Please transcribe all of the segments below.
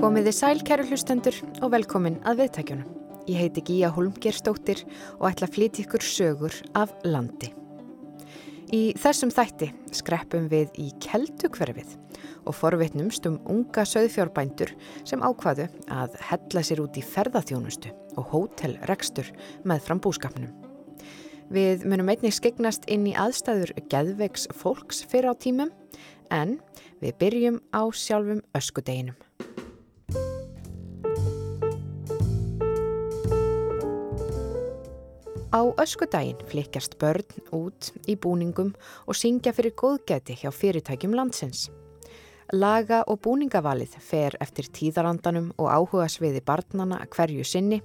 Komiði sæl kæru hlustendur og velkomin að viðtækjunum. Ég heiti Gíja Holmgerstóttir og ætla að flytja ykkur sögur af landi. Í þessum þætti skreppum við í keldukverfið og forvitnumst um unga söðfjárbændur sem ákvaðu að hella sér út í ferðaþjónustu og hótelrekstur með frambúskapnum. Við munum einnig skegnast inn í aðstæður geðveiks fólks fyrir á tímum en við byrjum á sjálfum öskudeginum. Á öskudaginn flikjast börn út í búningum og syngja fyrir góðgæti hjá fyrirtækjum landsins. Laga og búningavalið fer eftir tíðarandanum og áhuga sviði barnana hverju sinni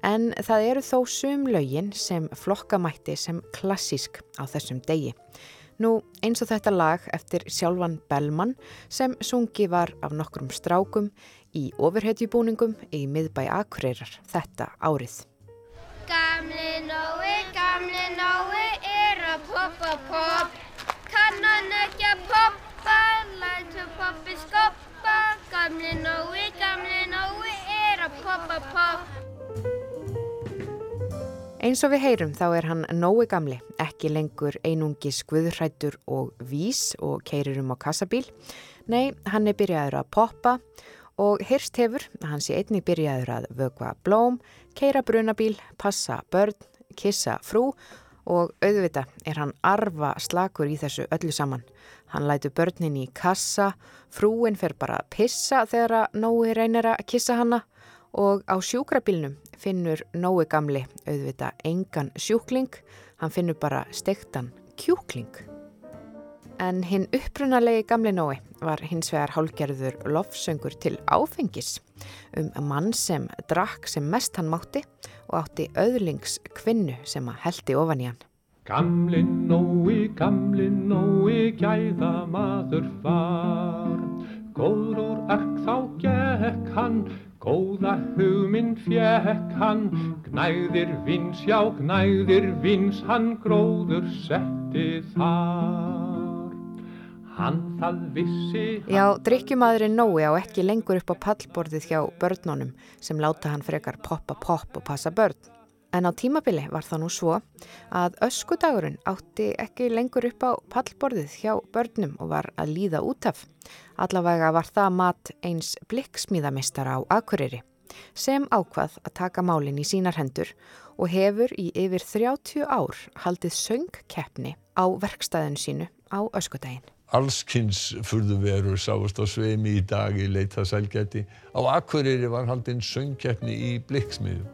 en það eru þó sum lögin sem flokkamætti sem klassísk á þessum degi. Nú eins og þetta lag eftir sjálfan Bellmann sem sungi var af nokkrum strákum í ofurhetjubúningum í miðbæ Akureyrar þetta árið. Gamli Nói, gamli Nói er að poppa popp. Kannan ekki að poppa, lætu poppi skoppa. Gamli Nói, gamli Nói er að poppa popp. Eins og við heyrum þá er hann Nói gamli, ekki lengur einungi skvuðrættur og vís og keirir um á kassabíl. Nei, hann er byrjaður að poppa og hyrst hefur að hann sé einnig byrjaður að vögva blóm, keira brunabíl, passa börn, kissa frú og auðvita er hann arfa slakur í þessu öllu saman. Hann lætu börnin í kassa, frúin fer bara að pissa þegar að Nói reynir að kissa hanna og á sjúkrabílnum finnur Nói gamli auðvita engan sjúkling, hann finnur bara stektan kjúkling. En hinn upprunalegi gamli Nói var hins vegar hálgerður lofsöngur til áfengis um mann sem drakk sem mest hann mátti og átti öðlings kvinnu sem að heldi ofan í hann. Gamli Nói, gamli Nói, gæða maður var. Góður úr ark þá gekk hann, góða hugminn fjekk hann. Gnæðir vins, já gnæðir vins, hann gróður setti þar. Hann það vissi... Já, drikkjumadurinn Nói á ekki lengur upp á pallborðið hjá börnunum sem láta hann frekar poppa popp og passa börn. En á tímabili var það nú svo að öskudagurinn átti ekki lengur upp á pallborðið hjá börnum og var að líða út af. Allavega var það mat eins blikksmíðamistara á Akureyri sem ákvað að taka málinn í sínar hendur og hefur í yfir 30 ár haldið söngkeppni á verkstæðinu sínu á öskudaginn allskynns furðuverur sáast á sveimi í dag í leita sælgæti. Á Akureyri var haldinn söngkeppni í Blikksmiðu.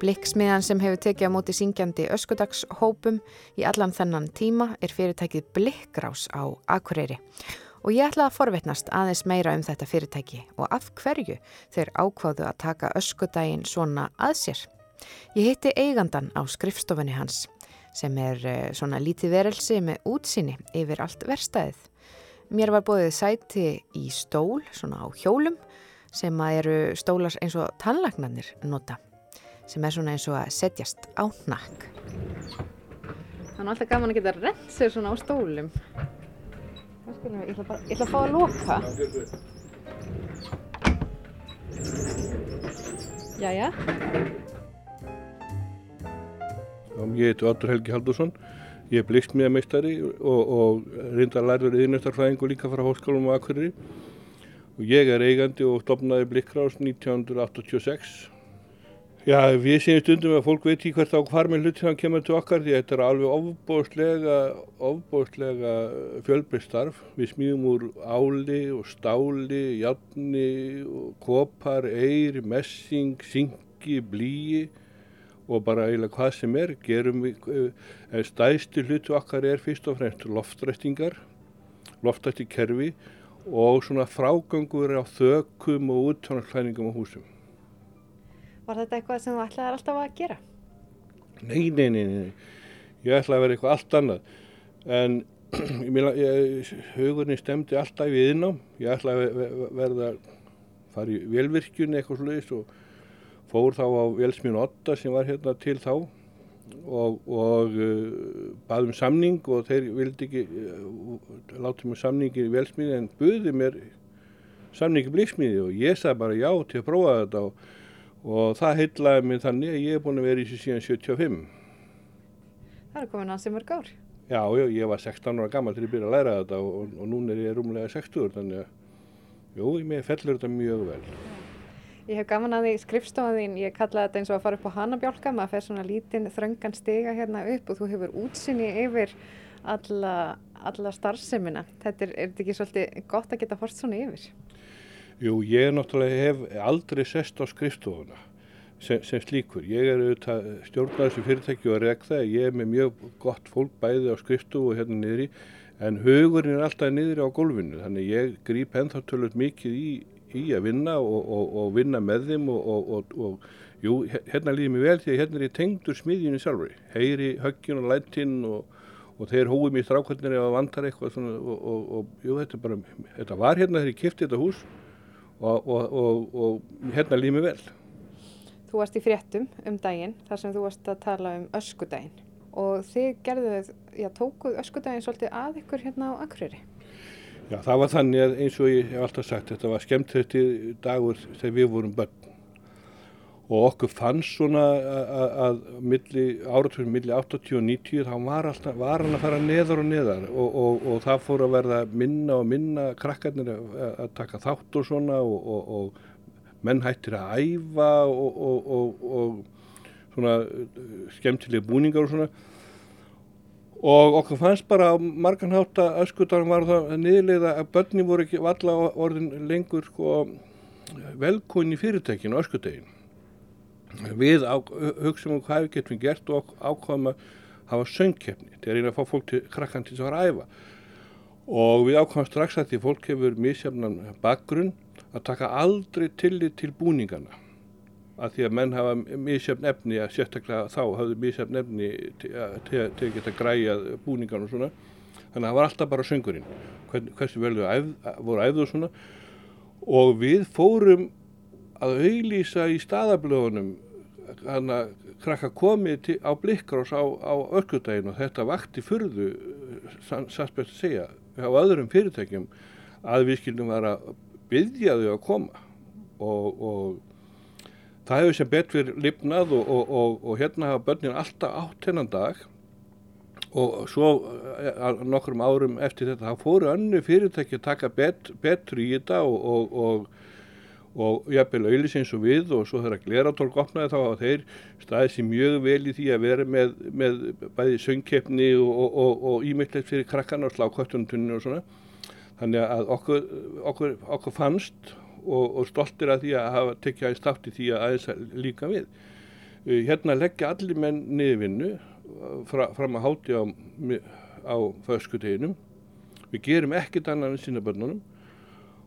Blikksmiðan sem hefur tekið á móti syngjandi öskudagshópum í allan þennan tíma er fyrirtækið Blikkrás á Akureyri. Og ég ætla að forvetnast aðeins meira um þetta fyrirtæki og af hverju þeir ákváðu að taka öskudaginn svona að sér. Ég hitti eigandan á skrifstofunni hans sem er eh, svona lítið verelsi með útsinni yfir allt verstaðið. Mér var bóðið sæti í stól, svona á hjólum, sem eru stólar eins og tannlagnarnir nota, sem er svona eins og að setjast á nakk. Er alltaf gaman að geta rent sér svona á stólum. Við, ég, ætla bara, ég ætla að fá að loka. Jæja. Ég heiti Otur Helgi Haldursson, ég er blikksmíðameistari og, og reyndar lærður yðnæstarfræðingu líka frá Hóskálum og Akureyri og ég er eigandi og stopnaði Blikkrás 1986. Já, við séum stundum að fólk veit í hvert á hvar með hluti þannig kemur til okkar því þetta er alveg ofbóðslega, ofbóðslega fjölbreysstarf. Við smíðum úr áli og stáli, játni, kopar, eir, messing, syngi, blíi og bara eiginlega hvað sem er gerum við, eh, stæðstu hlutu okkar er fyrst og fremst loftrættingar loftrætti kerfi og svona frágangur á þökum og úttónarklæningum á húsum Var þetta eitthvað sem þú ætlaði alltaf að gera? Nei, nei, nei, nei. ég ætlaði að vera eitthvað allt annað en hugurinn stemdi alltaf við innám ég ætlaði að verða fara í velvirkjun eitthvað sluðist og fór þá á Velsmín Otta sem var hérna til þá og, og uh, baðum samning og þeir vildi ekki uh, láta mig samningi í Velsmín en buði mér samningi blíksmíði og ég sagði bara já til að prófa þetta og, og það heitlaði mig þannig að ég er búin að vera í þessu síðan 75. Það er komin ansi mörg ár. Já, já, ég var 16 ára gammal til að byrja að læra þetta og, og, núna er ég rúmlega 60 þannig að, jú, ég fellur þetta mjög vel. Ég hef gaman að því skrifstofan þín, ég kalla þetta eins og að fara upp á hanabjálka, maður fer svona lítinn þröngan stiga hérna upp og þú hefur útsinni yfir alla, alla starfsemina. Þetta er, er þetta ekki svolítið gott að geta fórst svona yfir? Jú, ég náttúrulega hef aldrei sest á skrifstofuna sem, sem slíkur. Ég er auðvitað stjórnar þessu fyrirtæki og reg það. Ég er með mjög gott fólk bæði á skrifstofu hérna niðri en hugurinn er alltaf niðri á gólfinu þannig ég grýp ennþá tölvöld mikið í, í að vinna og, og, og vinna með þeim og, og jú, hérna líður mér vel því að hérna er ég tengdur smiðjunni sjálfur. Heyri höggin og læntinn og þeir hóið mér strákvöldinni það vantar eitthvað svona, og jú, þetta, bara, þetta var hérna þegar ég kipti þetta hús og hérna líður mér vel. Þú varst í fréttum um daginn þar sem þú varst að tala um öskudaginn og þið gerðuð, já, tókuð öskudaginn svolítið að ykkur hérna á Akureyri. Já, það var þannig að eins og ég hef alltaf sagt, þetta var skemmt þetta dagur þegar við vorum börn. Og okkur fannst svona að áraturinn milli 80 og 90 þá var, alltaf, var hann að fara neðar og neðar. Og, og, og það fór að verða minna og minna krakkarnir að, að taka þátt og svona og, og menn hættir að æfa og svona skemmtilega búningar og svona og okkur fannst bara margan hátt að öskudarum var það niðurlega að börni voru ekki valla orðin lengur sko velkonni fyrirtækinu öskudegin við hugsaum um hvað við getum gert og ákvaðum að hafa söngkeppni til að reyna að fá fólk til krakkan til þess að fara að æfa. Og við ákvaðum strax að því fólk hefur misjafnan bakgrunn að taka aldrei tillit til búningana að því að menn hafa mísjöfn efni að sérstaklega þá hafðu mísjöfn efni til að geta græjað búningan og svona. Þannig að það var alltaf bara söngurinn. Hvern, hversu vel við æf, voru æfðu og svona. Og við fórum að auðlýsa í staðablöðunum hann að krakka komið á blikkrás á, á örkudaginu og þetta vakti fyrðu satt best að segja á öðrum fyrirtækjum að við skildum vera byggja þau að koma. Og, og það hefur sem betur lifnað og, og, og hérna hafa börnin alltaf átt hennan dag og svo eh, nokkrum árum eftir þetta þá fóru önnu fyrirtæki að taka bet, betur í þetta og og jafnvel auðlis eins og við og svo þegar Gleratólk opnaði þá að þeir staði sér mjög vel í því að vera með, með bæði söngkeppni og ímyndilegt fyrir krakkana og slákvöttuntunni og svona. Þannig að okkur, okkur, okkur fannst og, og stoltir að því að hafa tekið aðeins státt í því að aðeins líka við. Uh, hérna leggja allir menn niður vinnu uh, fra, fram að háti á, á föskuteginum. Við gerum ekkert annan en sína börnunum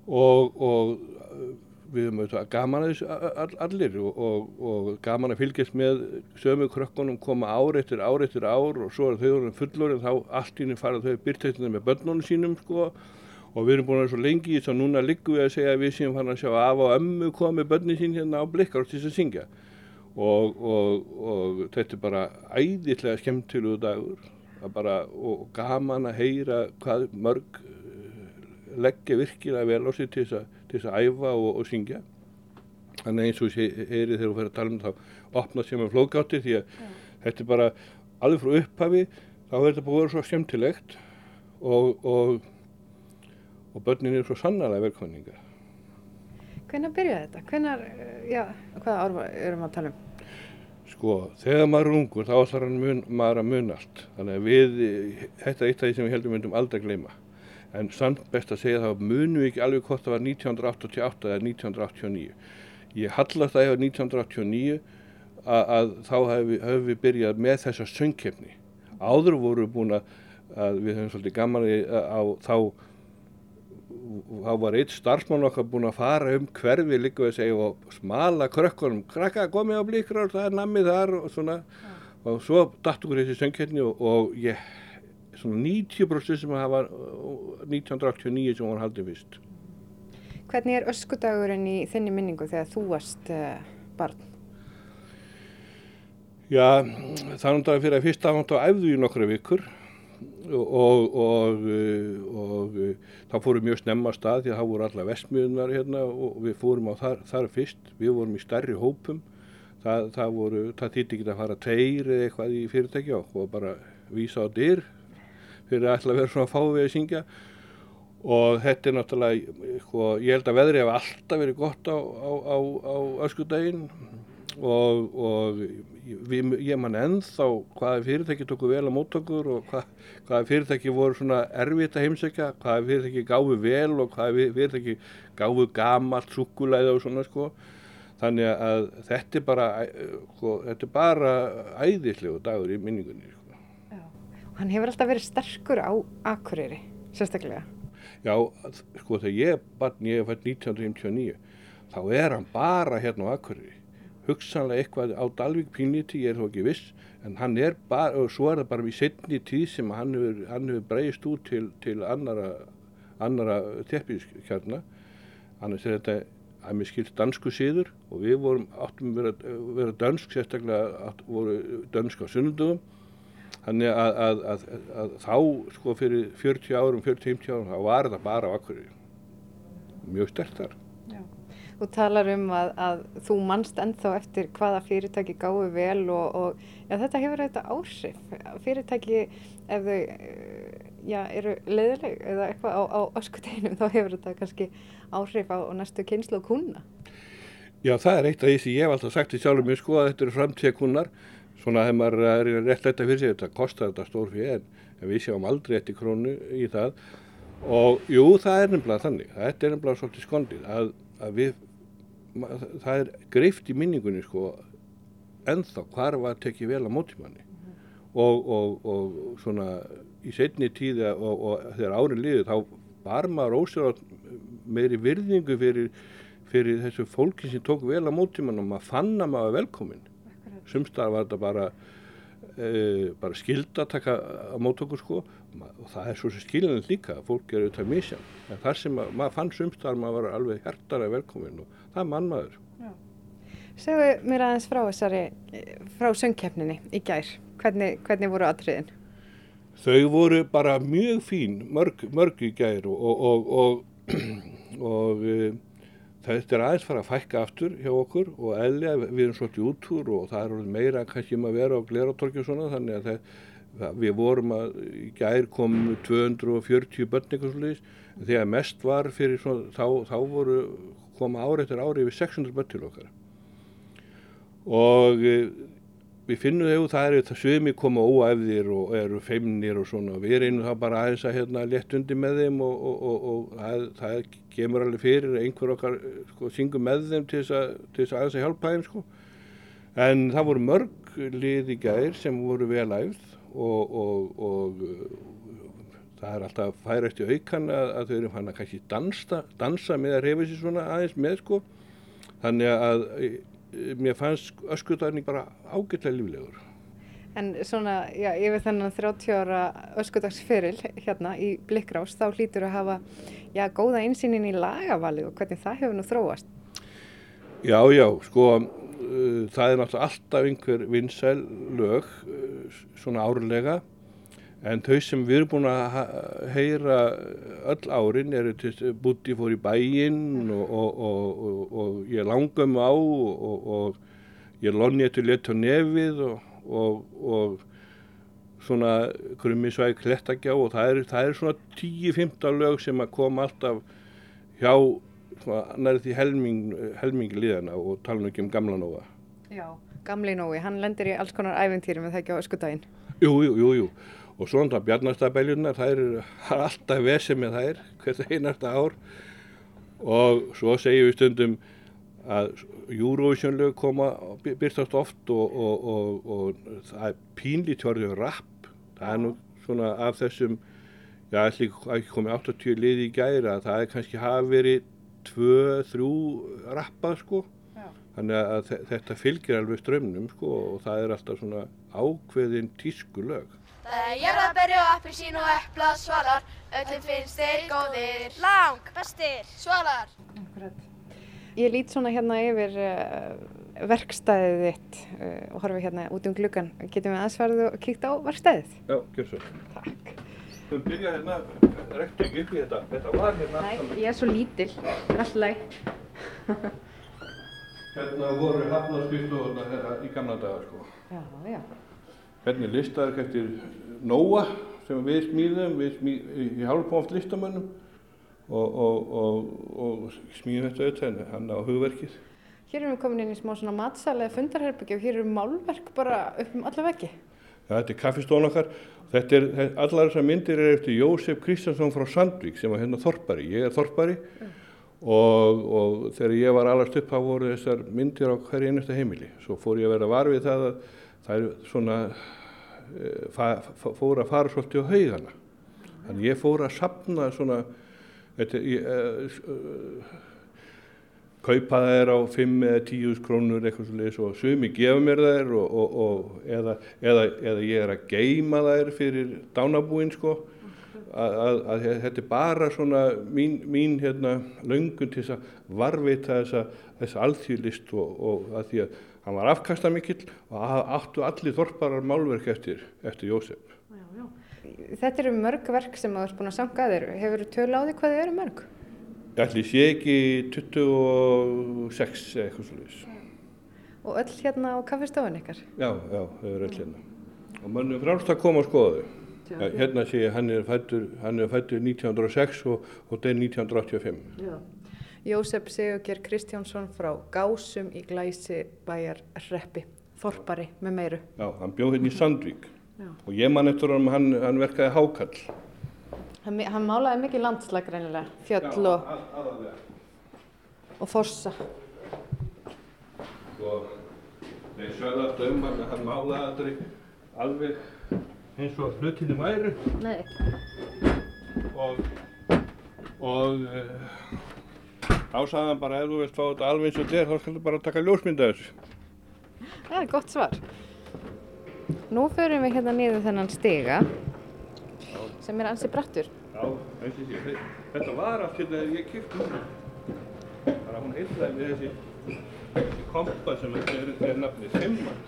og, og uh, við höfum auðvitað gaman að þessu allir og, og, gaman að fylgjast með sömu krökkunum koma ár eftir ár eftir ár og svo er þau fullur en þá allt ínum fara þau byrtættina með börnunum sínum sko og við erum búin að vera svo lengi í þess að núna liggum við að segja að við séum fann að sjá af og ömmu komið börni sín hérna á blikkar til þess að syngja. Og, og, og þetta er bara æðislega skemmtilugu dagur. Bara, og gaman að heyra hvað mörg eh, leggja virkilega vel á sig til þess að, æfa og, og syngja. Þannig eins og þessi heyri þegar þú fyrir að tala um þá opna sem er flóðgáttir því að ja. þetta er bara alveg frá upphafi þá er þetta búin að vera svo skemmtilegt. Og, og börnin eru svo sannarlega velkvæmninga. Hvernig byrjaði þetta? Hvernig, já, hvaða ár erum við að tala um? Sko, þegar maður er ungur þá ætlar mun, maður að mun allt. Þannig að við, þetta er eitt af því sem við heldum myndum aldrei að gleyma. En samt best að segja þá munum við ekki alveg hvort það var 1988 eða 1989. Ég hallast það ef 1989 að, að þá hefur við byrjað með þessa söngkefni. Áður voru við búin að, að við höfum svolítið gaman á þá þá var eitt starfsmann okkar búin að fara um hverfi líka við segja og smala krökkunum krakka komið á blíkrar, það er nammið þar og svona ja. og svo datt okkur þessi söngkerni og, og ég svona 90% sem hafa 1989 sem var haldið fyrst Hvernig er öskudagurinn í þinni minningu þegar þú varst uh, barn? Já, þannig að fyrir að fyrsta áfant á æfðu í nokkra vikur og, og, og, og það fórum mjög snemma stað því að það voru alla vestmiðunar hérna og við fórum á þar, þar fyrst, við vorum í stærri hópum, það, það það þýtti ekki að fara tveir eða eitthvað í fyrirtæki og bara vísa á dyr fyrir að að vera svona fávið að syngja. Og þetta er náttúrulega, sko, ég held að veðri hefur alltaf verið gott á, á, á, á öskudaginn og, og við, ég man ennþá hvaða fyrirtæki tóku vel á móttökur og hvað, hvaða fyrirtæki voru svona erfitt að heimsækja, hvaða fyrirtæki gáfu vel og hvaða fyrirtæki gáfu gamalt sukulæði og svona sko. Þannig að þetta er bara, sko, þetta er bara æðislegu dagur í minningunni. Sko. Hann hefur alltaf verið sterkur á Akureyri, sérstaklega. Já, sko þegar ég barn, ég er fætt 1959, þá er hann bara hérna á Akureyri hugsanlega eitthvað á Dalvik pínlíti, ég er þó ekki viss, en hann er bara, og svo er það bara í setni tíð sem hann hefur, hefur breyst út til, til annara, annara teppískjarna, annars er þetta að mér skilt dansku síður og við vorum áttum vera, vera dansk, sérstaklega átt, voru dansk á sunnundugum, þannig að, að, að, að þá sko fyrir 40 árum, 40-50 árum, þá var þetta bara á Akureyri, mjög sterkt þar. Þú talar um að, að þú mannst ennþá eftir hvaða fyrirtæki gáðu vel og, og ja, þetta hefur eitthvað áhrif. Fyrirtæki ef þau ja, eru leiðileg eða eitthvað á, á öskuteginum þá hefur þetta kannski áhrif á, næstu kynslu og kuna. Já það er eitt af því sem ég hef alltaf sagt í sjálfum mjög sko að þetta eru framtíðakunnar. Svona þegar maður er rétt þetta fyrir sig þetta kostar þetta stór fyrir en, en við sjáum aldrei eftir krónu í það. Og jú það er nefnilega þannig. Þetta er nefnilega svolítið skondið að, að við það er greift í minningunni sko ennþá hvar var tekja vel á mótimanni mm -hmm. og, og, og svona í setni tíða og, og þegar árið liði þá var maður ósverðat meiri virðingu fyrir, fyrir þessu fólki sem tók vel á mótimann og maður fann að maður velkominn. Sumstar var þetta bara e, bara skild að taka á mótökur sko. Og það er svo sem skiljanlega líka fólk er auðvitað misjan en þar sem maður, maður fann sumstar maður var alveg hertara velkominn og það er mannmaður. Segðu mér aðeins frá þessari, frá söngkeppninni í gær. Hvernig, hvernig voru aðtriðin? Þau voru bara mjög fín, mörg, mörg í gær og, og, og, og e, þetta er aðeins fara að fækka aftur hjá okkur og eðlega við erum svolítið útúr og það er meira kannski um að vera á gleratorki og svona þannig að það, við vorum að í gær komum 240 börn eitthvað svolítið þegar mest var fyrir svona, þá, þá voru koma ári eftir ári yfir 600 börn til okkar. Og e, við finnum þegar það eru það svimi koma óæfðir og eru feimnir og svona. Við reynum það bara aðeins að hérna létt undir með þeim og, og, og, og það, það kemur alveg fyrir einhver okkar sko syngum með þeim til þess að, til þess að aðeins að hjálpa þeim sko. En það voru mörg lið í gæðir sem voru vel æfð og það er alltaf færa eftir aukan að, að þau eru fann að kannski dansa, dansa með að reyfa sér svona aðeins með sko þannig að e, mér fannst öskudarning bara ágætlega líflegur. En svona, já, yfir þennan 30 ára öskudagsferil hérna í Blikkrás þá hlýtur að hafa, já, góða einsýnin í lagavali og hvernig það hefur nú þróast? Já, já, sko, uh, það er náttúrulega alltaf einhver vinsæl lög, svona árlega En þau sem við erum búin að heyra öll árin eru til búti fór í bæinn og, og, og, og ég langum á og ég lonni eftir lett á nefið og svona krummisvæg klettagjá og það er, það er svona 10-15 lög sem að koma alltaf hjá nærið því helming, helmingi liðana og tala um ekki um gamla nóga. Já, gamli nógi, hann lendir í alls konar æfintýrum en það ekki á öskudaginn. Jú, jú, jú, jú og svona bjarnastabæljuna það er alltaf vesið með þær hvert einasta ár. Og svo segjum við stundum að Eurovision-lög koma byrstast oft og, og, og, og það er pínlít hjörðu rapp, það er nú svona af þessum já, ekki komið 80 liði í gæri að það er kannski hafi verið 2-3 rappað sko. Já. þannig að þetta fylgir alveg strömmnum sko og það er alltaf svona ákveðin tísku lög Það er jarðabæri og appelsín og epla svalar, öllum finnst þeir góðir. Lang, bestir. Svalar. Akkurat. Ég lít svona hérna yfir uh, verkstæðið þitt uh, og horfum hérna út um gluggan. Getum við aðsvarðu og kíkt á verkstæðið? Já, gjör svo. Takk. Þú byrja hérna, rektu ekki upp í þetta. Þetta var hérna saman. ég er svo lítil. Það er alltaf. Hérna voru hafnarskristofunar hérna í gamla daga, sko. Já, já. Hvernig listaverk eftir Nóa sem við smíðum, við smíð, í hálfum oft listamönnum og, og, og, og smíðum þetta auðvitað en hann á hugverkið. Hér erum við komin inn í smá svona matsal eða fundarherbyggja og hér eru málverk bara upp um alla veggi. Já, þetta er kaffistón okkar. Þetta er, þe- allar þessar myndir er eftir Jósef Kristjánsson frá Sandvík sem var hérna þorpari. Ég er þorpari og, og þegar ég var alast upp þá voru þessar myndir á hverju einasta heimili. Svo fór ég að vera var við það að það er svona, fór að fara svolítið á haugana. Þannig ég fór að sapna svona, þetta, ég, uh, kaupa þær á 5 eða 10 krónur eitthvað svolítið og sumi gefa mér þær og, og, og, eða, eða, eða ég er að geima þær fyrir dánabúinn sko að, að, að þetta er bara svona mín, mín hérna löngun til þess að varvita þessa, þessa alþýðlist og, og að því að hann var afkastamikill og að- áttu allir þorparar málverk eftir, eftir Jósef. Þetta eru mörg verk sem þú ert búin að sanga þér. Hefur þú tölu á því hvað þið eru mörg? Ég ætli sé ekki 26 eða eitthvað svolítið. Og öll hérna á kaffestofun ykkar? Já, já, þau eru öll hérna. Og mönnum frálst að koma og skoða þau. Já, hérna sé ég, hann er fættur, hann er fættur 1906 og, og er 1985. Já. Jósef Sigurger Kristjánsson frá Gásum í Glæsi bæjar reppi, þorpari með meiru. Já, hann bjóð hérna í Sandvík. Já. Og ég man eftir honum, hann, hann verkaði hákall. Hann, hann málaði mikið landslag greinilega, fjöll og, að, og fossa. Og þeir sögðu alltaf um hann að hann málaði aldrei alveg eins og hlutinni væru. Nei. og, og uh, þá sagði hann bara ef þú vilt fá þetta alveg eins og þér þá skaldu bara taka ljósmynda þessu. Það er gott svar. Nú förum við hérna niður þennan stiga sem er ansi brattur. Já, eins og sé. Þetta var allt hérna þegar ég kipti hún. Þannig að hún heitlaði með þessi, þessi kompa sem er, er nafnið Simman.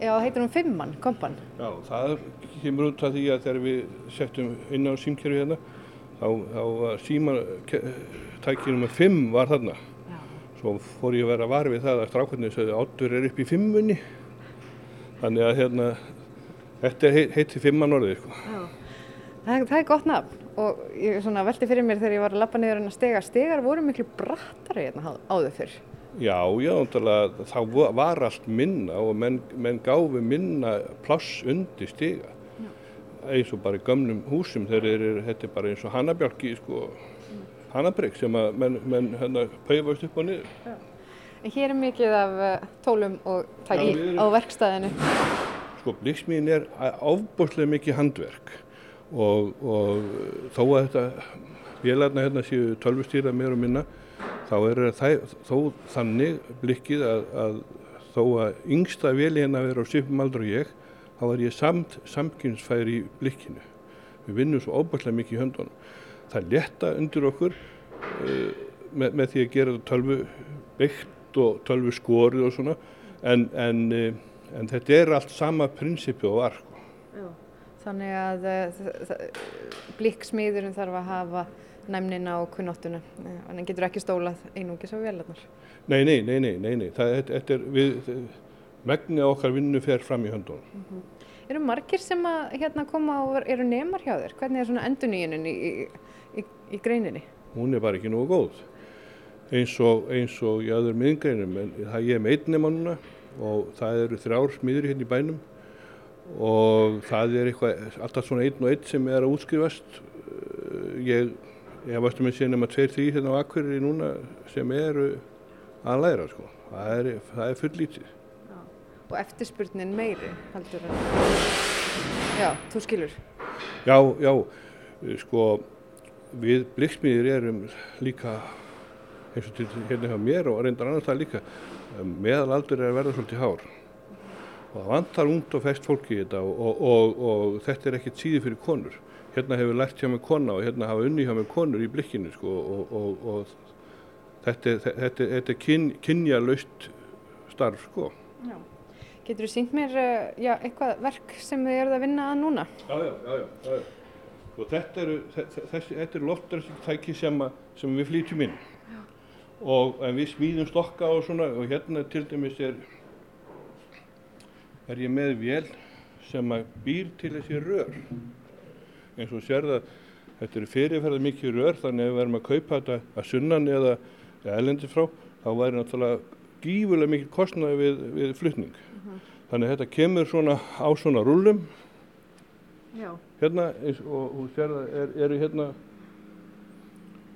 Já, heitir hún Fimmann, kompan. Já, það kemur út af því að þegar við settum inn á símkerfi hérna þá, þá var símatækið nummer 5 var þarna. Svo fór ég að vera var við það að strákarnir sagði áttur er upp í fimmunni. Þannig að hérna, þetta er heit, heiti fimmann orðið sko. Það, það er gott nafn og ég svona velti fyrir mér þegar ég var að lappa niður en að stiga. Stigar voru miklu brattari hérna áður fyrr. Já, já, þá var allt minna og menn, menn gáfi minna pláss undir stiga. Eins og bara í gömnum húsum þeir eru, þetta er bara eins og hanabjálki, sko, hanabrygg sem að menn, menn hérna paufast upp og niður. En hér er mikið af uh, tólum og tæki Já, á verkstæðinu. Sko, blikksmíðin er ofbúslega mikið handverk og, og þó að þetta vélarna hérna séu tölvustýra meir og minna, þá er það, þó þannig blikkið að, að þó að yngsta véli hérna verður á svipum aldur og ég, þá er ég samt samkynnsfær í blikkinu. Við vinnum svo ofbúslega mikið í höndunum. Það er létta undir okkur uh, með, með því að gera þetta tölvu byggt og tölvu skorið og svona, en, en uh, En þetta er allt sama prinsipi og var. Sko. Þannig að uh, blikksmíðurinn þarf að hafa næmnina og kunnottuna. En hann getur ekki stólað einungis á vélarnar. Nei, nei, nei, nei, nei, nei. Það, þetta, þetta er við, megnið af okkar vinnu fer fram í höndunum. Eru margir sem að hérna koma og eru nemar hjá þér? Hvernig er svona endurnýjunin í, í, í, í greininni? Hún er bara ekki nógu góð. Eins og, eins og í öðrum miðingreinum, en það ég er með einn nema núna og það eru þrjár smiður hérna í bænum og það er eitthvað, alltaf svona einn og einn sem er að útskrifast. Ég, ég varstu með sér nema tveir, þrý hérna á Akureyri núna sem eru að læra, sko. Það er, það er full lítið. Og eftirspurnin meiri, heldur en... Já, þú skilur. Já, já, sko, við blikksmiðir erum líka, eins og til hérna hjá mér og reyndar annars það líka, meðalaldur er að verða svolítið hár. Og það vantar ungt og fest fólki í þetta og, og, og, og þetta er ekkert síði fyrir konur. Hérna hefur lært hjá mig kona og hérna hafa unni hjá mig konur í blikkinu, sko, og, og þetta, er- þetta, er- þetta er kyn, kynjalaust starf sko. Já. Getur þú sínt mér uh, já, eitthvað verk sem þið eruð að vinna að núna? Já, já, já, já. já, já. Sko, þetta eru, þessi, þetta eru loftræsingtæki sem, að- sem við flytjum inn. Og en við smíðum stokka og svona og hérna til dæmis er, er ég með vél sem að býr til þessi rör. Eins og sér það, þetta eru fyrirferða mikið rör þannig að ef við erum að kaupa þetta að sunnan eða, eða elendi frá þá væri náttúrulega gífurlega mikið kostnaði við, við flutning. Þannig að þetta kemur svona á svona rúllum Já. hérna eins og þú sér það er, eru hérna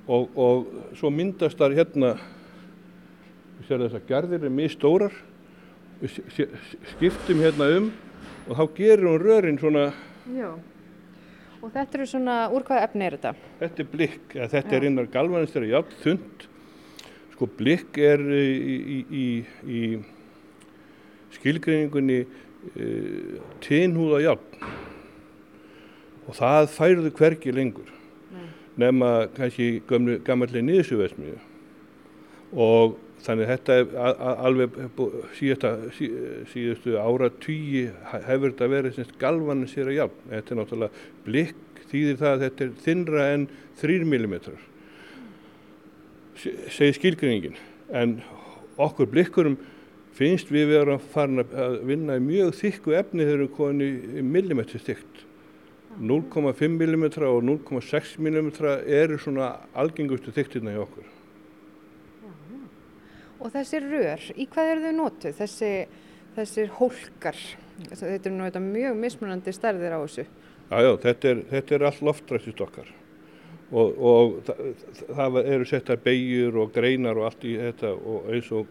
og, og svo myndast þar hérna þú sér að gerðir er mjög stórar við skiptum hérna um og þá gerir hún rörin svona Já. Og þetta eru svona, úr hvaða efni er þetta? þetta er blikk, þetta er innan galvanist er játn þund sko blikk er í, í, í, í skilgreiningunni uh, tinhúða játn og það færðu hvergi lengur nema kannski gömlu, gammalli niðursjöfesmiðu og þannig þetta er alveg síðasta, sí, síðustu ára tugi hefur þetta verið semst galvanin sér að jafn. Þetta er náttúrulega blikk þýðir það að þetta er þinnra en 3 mm segir skilgreiningin en okkur blikkurum finnst við vera farin að- vinna í mjög þykku efni þegar við komin í millimetri stygt 0,5 mm og 0,6 mm eru svona algengustu þyktina hjá okkur Og þessi rör, í hvað eru þau notuð? Þessi, þessir hólkar, þetta eru þetta mjög mismunandi stærðir á þessu. Já, já, þetta er, þetta er allt loftræstistokkar og, og það, það eru settar beigjur og greinar og allt í þetta og eins og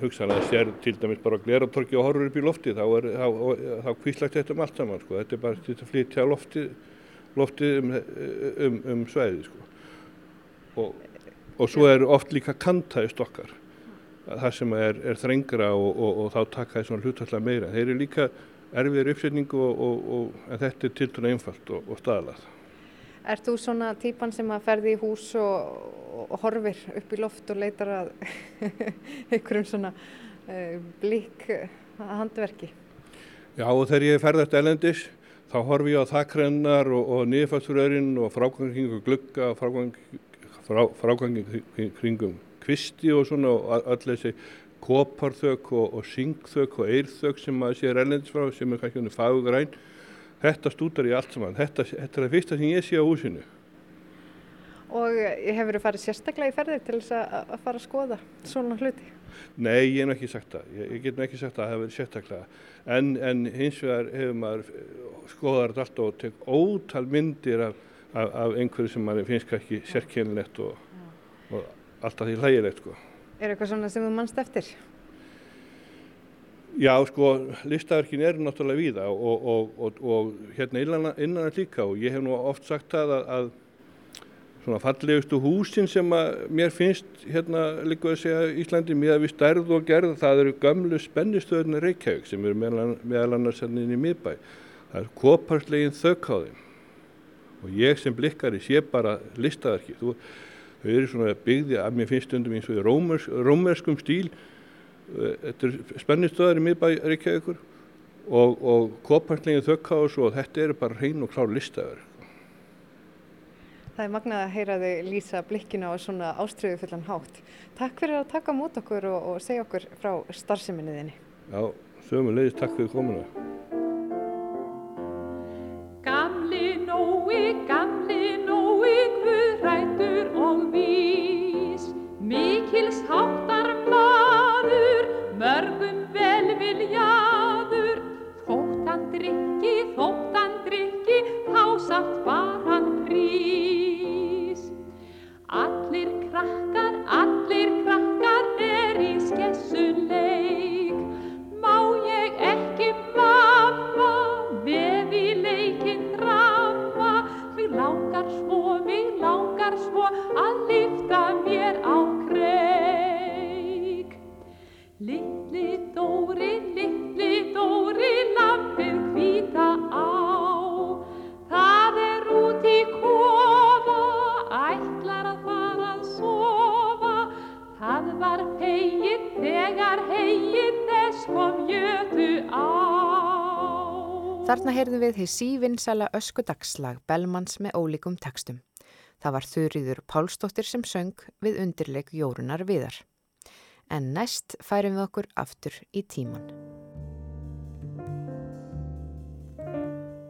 hugsanlega sér til dæmis bara gleratorki og horfur upp í lofti þá er þá, kvíslagt þetta um allt saman sko. þetta er bara til að flytja lofti, lofti um, um, um svæði sko. og, og svo er oft líka kantaði stokkar það sem er, er þrengra og, og, og þá taka þessum hlutallega meira þeir eru líka erfiðir uppsetningu og, þetta er tiltuna einfalt og, og staðalað Er þú svona típan sem að ferði í hús og, og horfir upp í loft og leitar að einhverjum svona uh, blík handverki? Já og þegar ég ferðast elendis þá horfi ég á þakrennar og, og niðurfæsturörinn og frágangi kringum glugga og frágangi, frá, frágangi kringum kvisti og svona og öll þessi koparþök og, og syngþök og eirþök sem maður sér elendis frá sem er kannski fagugræn þetta stútar ég allt saman þetta, þetta er það fyrsta sem ég sé á húsinu Og hefur þú farið sérstaklega í ferðir til þess að, að fara að skoða svona hluti? Nei, ég hef ekki sagt það. Ég, ég get ekki sagt að það hefur verið sérstaklega. En, en hins vegar hefur maður skoðar þetta allt og tek ótal myndir af, af, af einhverju sem maður finnst kannski sérkennilegt og, og alltaf því hlægilegt sko. Er eitthvað svona sem þú mannst eftir? Já, sko, listaverkin eru náttúrulega víða og, og, og, og hérna innan, innan líka og ég hef nú oft sagt það að, að svona fallegustu húsin sem að mér finnst hérna líka að segja Íslandi með að við stærð og gerð það eru gömlu spennistöðurinn Reykjavík sem eru meðal, annars hérna inn í miðbæ. Það er koparslegin þökkáðin og ég sem blikkari sé bara listaverki. Þú, þau eru svona byggði að mér finnst stundum eins og í rómers, rómerskum stíl þetta er spennistöðar í miðbæ Reykjavíkur og, og koparslegin þökkáðs og þetta eru bara hrein og klár listaverk. Það er magnað að heyra þig lýsa blikkinu á svona ástriðu fullan hátt. Takk fyrir að taka mót okkur og, og segja okkur frá starfseminni þinni. Já, sömu leiðis takk fyrir komuna. Gamli Nói, gamli Nói, Guð rættur og vís. Mikils háttar maður, mörgum velviljaður. Þótt hann drikki, þótt hann drikki, þá samt var hann prís. Allir krakkar, því sívinnsala öskudagslag Bellmans með ólíkum tekstum. Það var Þurriður Pálsdóttir sem söng við undirleik Jórunar Viðar. En næst færum við okkur aftur í tíman.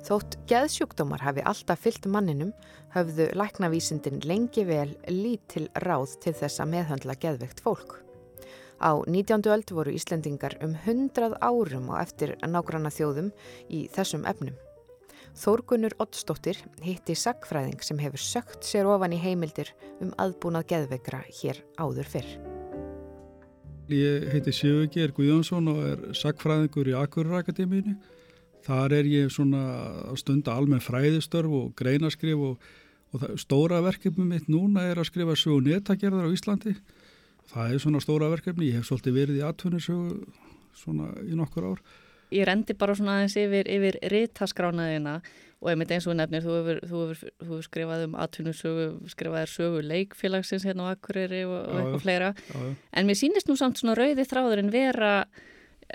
Þótt geðsjúkdómar hafi alltaf fyllt manninum, höfðu læknavísindin lengi vel lítil ráð til þess að meðhandla geðveikt fólk. Á 19. öld voru Íslendingar um 100 árum og eftir nágranna þjóðum í þessum efnum. Þórgunur Ottsdóttir hitti sagfræðing sem hefur sökt sér ofan í heimildir um aðbúnað geðveikra hér áður fyrr. Ég heiti Sigurgeir Guðjónsson og er sagfræðingur í Akureyrakademínu. Þar er ég svona að stunda almenn fræðistörf og greinaskrif og, og stóra verkefni mitt núna er að skrifa sögu netagerðar á Íslandi. Það er svona stóra verkefni, ég hef svolítið verið í atvinnusögu svona í nokkur ár. Ég rendi bara svona aðeins yfir, yfir ritaskránaðina og einmitt eins og nefnir, þú hefur, þú hefur, þú hefur skrifað um atvinnusögu, skrifaðir sögu leikfélagsins hérna á Akureyri og, og eitthvað fleira. Já, já. En mér sýnist nú samt svona rauði þráðurinn vera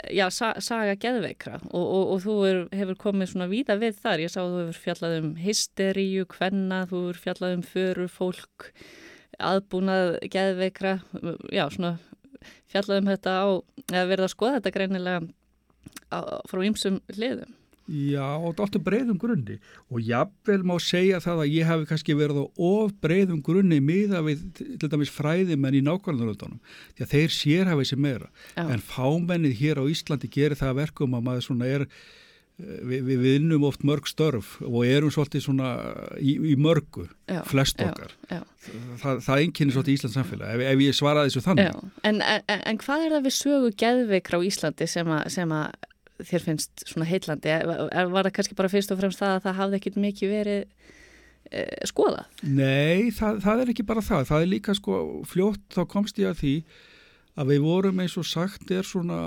já, sa saga geðveikra og, og, og þú er, hefur komið svona víða við þar. Ég sá að þú hefur fjallað um hysteríu, hvenna, þú hefur fjallað um föru fólk, aðbúnað geðveikra, já, svona fjallað um þetta á, eða verið að skoða þetta greinilega frá ýmsum hliðum. Já, og þetta er breiðum grunni og jafnvel má segja það að ég hafi kannski verið á of breiðum grunni miða við til dæmis fræðimenn í nákvæmlega því að þeir sérhafið sem meira Já. en fámennið hér á Íslandi gerir það að verkum að maður svona er við, við vinnum oft mörg störf og erum svolítið svona í, í mörgu, Já, flest já, okkar Já. það, það einkynir svolítið Íslands samfélag ef, ef ég svaraði þessu þannig Já, en, en, en hvað er það við sögu geðveikra á Íslandi sem að, sem að þér finnst svona heitlandi? Var það kannski bara fyrst og fremst það að það hafði ekkit mikið verið e, skoðað? Nei, það, það er ekki bara það. Það er líka sko fljótt þá komst ég að því að við vorum eins og sagt er svona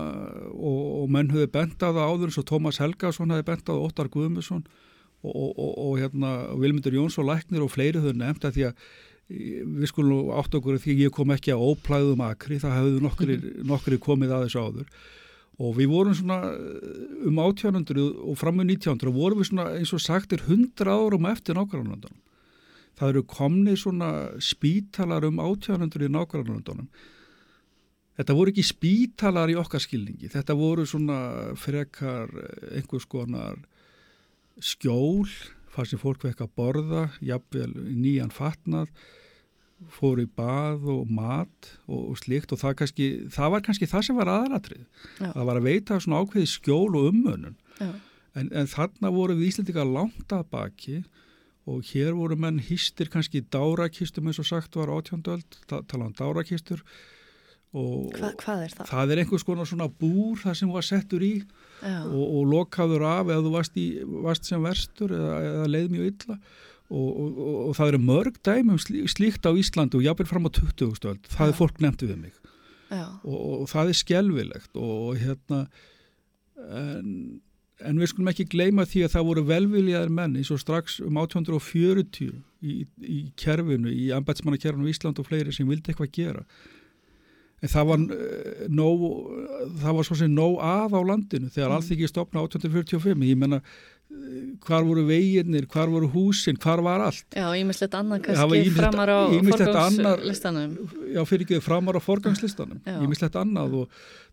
og, og menn höfðu bent á áður eins og Tómas Helgason hefði bent á það, Óttar Guðmusson og, og, og, og hérna Vilmundur Jónsson Læknir og fleiri höfðu nefnt að því að við skulum átt okkur því ég kom ekki að óplæðum akri, það hefðu nokkri, nokkri komið að þessu áður og við vorum svona eh, um 1800 og fram með 1900 og vorum við svona eins og sagt er 100 árum eftir nákvæmlandunum. Það eru komni svona spítalar um 1800 í nákvæmlandunum. Þetta voru ekki spítalar í okkar skilningi, þetta voru svona frekar eh, einhvers konar skjól, það sem fólk vekk að borða, jafnvel nýjan fatnað, fóru í bað og mat og, og slikt og það, kannski, það var kannski það sem var aðratrið. Já. Það var að veita svona ákveði skjól og umönun. En, en þarna voru við Íslandika langt að baki og hér voru menn hýstir kannski í dárakistum eins og sagt var átjóndöld, tala um dárakistur og Hva, hvað er það? það er einhvers konar svona búr það sem var settur í Já, og, og lokaður af eða þú varst, í, varst sem verstur eða, eða leið mjög illa. Og, og, og, það eru mörg dæmum slí, slíkt á Íslandu og jábel fram á 20. stöld, það er fólk nefnt við mig. Já, og, og það er skelvilegt og hérna en, en við skulum ekki gleyma því að það voru velviljaðir menn eins og strax um 1840 í, í kerfinu, í ambætsmannakerfinu í Ísland og fleiri sem vildi eitthvað gera en það var uh, nóg, það var svo sem nóg að á landinu þegar mm. alþyggi stopna 1845 ég menna hvar voru veginnir, hvar voru húsin, hvar var allt já, ímislegt var kannski ýmislegt- framar á annar- forgangslistanum. já, fyrir ekki framar á forgangslistanum Já. ég mislegt annað og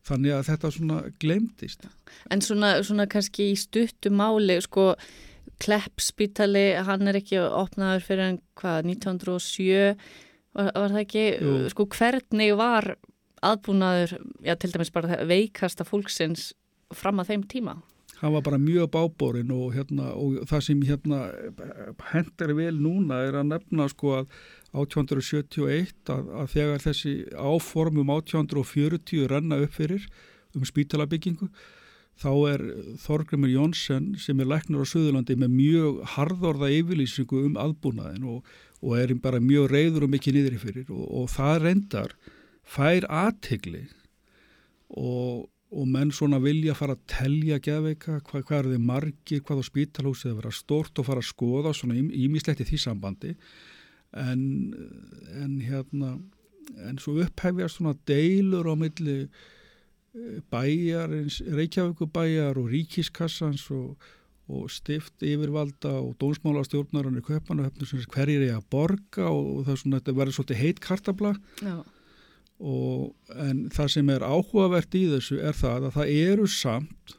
þannig að þetta svona glemdist En svona, svona kannski í stuttu máli, sko, Kleppspítali, hann er ekki opnaður fyrir en hvað, 1907, var, var það ekki, Jú. sko, hvernig var aðbúnaður, já, til dæmis bara veikasta fólksins fram að þeim tíma? hann var bara mjög bábórin og, hérna, og það sem hérna hendar vel núna er að nefna sko að 1871 að, að þegar þessi áformum 1840 renna upp fyrir um spítalabyggingu þá er Þorgrymur Jónsson sem er læknur á Suðurlandi með mjög harðorða yfirlýsingu um aðbúnaðin og, og er bara mjög reyður og mikið niðri fyrir og, og það reyndar fær aðtegli og og menn svona vilja fara að telja geðveika, hvað, hvað eru þið margir, hvað á spítalhúsið að vera stórt og fara að skoða svona ímislegt í því sambandi en, en hérna en svo upphefjast svona deilur á milli eh, bæjar, Reykjavíkubæjar og Ríkiskassans og, og stift yfirvalda og dónsmála stjórnarann í köpanahöfnum sem hverjir er að borga og það er svona, þetta verður svolítið heit kartabla Já. Og en það sem er áhugavert í þessu er það að það eru samt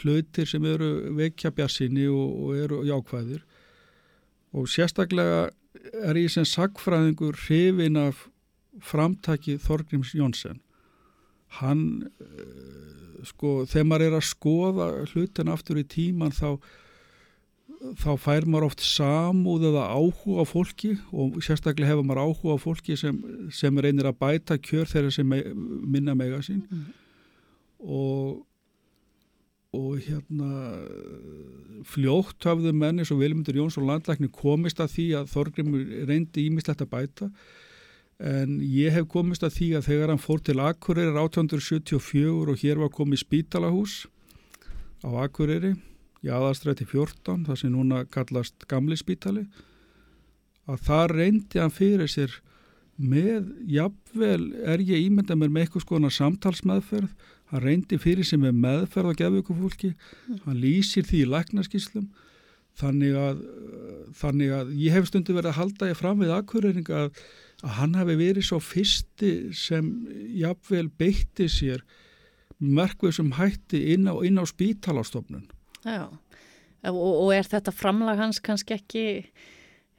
hlutir sem eru vekja bjassinni og, og eru jákvæðir. Og sérstaklega er ég sem sagfræðingur hrifin af framtaki Þorgrims Jónsson hann eh, sko þegar maður er að skoða hlutin aftur í tíman þá þá fær maður oft samúð eða áhuga á fólki og sérstaklega hefur maður áhuga á fólki sem, sem reynir að bæta kjör þeirra sem minna mega sín Mm. og og hérna fljótt hafðu menni svo Vilmundur Jónsson landlækni komist að því að Þorgrimur reyndi ímislegt að bæta en ég hef komist að því að þegar hann fór til Akureyri 1874 og hér var komið spítalahús á Akureyri í aðastrætti 14 það sem núna kallast gamli spítali að það reyndi hann fyrir sér með, jafnvel er ég ímynda mér með eitthvað skona samtalsmeðferð hann reyndi fyrir sig með meðferð á gefugufólki, hann lýsir því í læknaskíslum þannig að, þannig að ég hef stundu verið að halda ég fram við akkurreining að, að hann hafi verið svo fyrsti sem jafnvel beitti sér merkvið sem hætti inn á, inn á spítalastofnun Já, og, og er þetta framlag hans kannski ekki,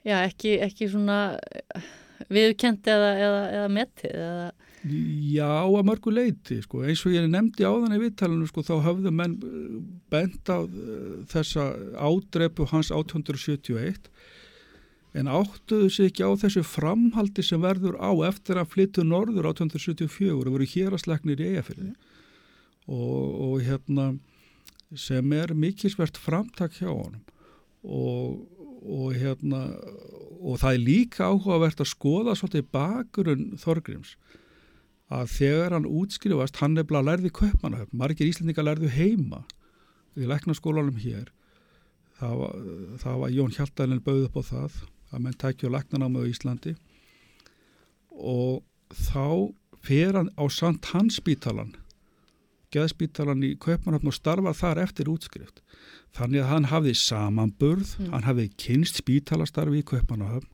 já, ekki, ekki svona viðkendi eða, eða, eða metið eða... Já, að mörgu leiti, sko, eins og ég nefndi á þannig viðtalinu, sko, þá höfðu menn eh, bent á uh, þessa ádrepu hans 1871 en áttuðu sig ekki á þessu framhaldi sem verður á eftir að flyttu norður 1874 og voru héraslegnir í eigafyrði og, og hérna sem er mikilsvert framtak hjá honum. Og, og hérna og það er líka áhugavert að skoða svolítið bakgrunn Þorgrims að þegar hann útskrifast hann er bara lærði kaupmanahöfn, margir íslendingar lærðu heima í læknaskólanum hér. Það var, það var Jón Hjaltalinn bauð upp á það að menn tækja á læknanáma á Íslandi. Og þá fer hann á Sant Hansspítalan geðspítalan í Kaupmannhafn og starfar þar eftir útskrift þannig að hann hafði samanburð Mm. hann hafði kynst spítalastarfi í Kaupmannhafn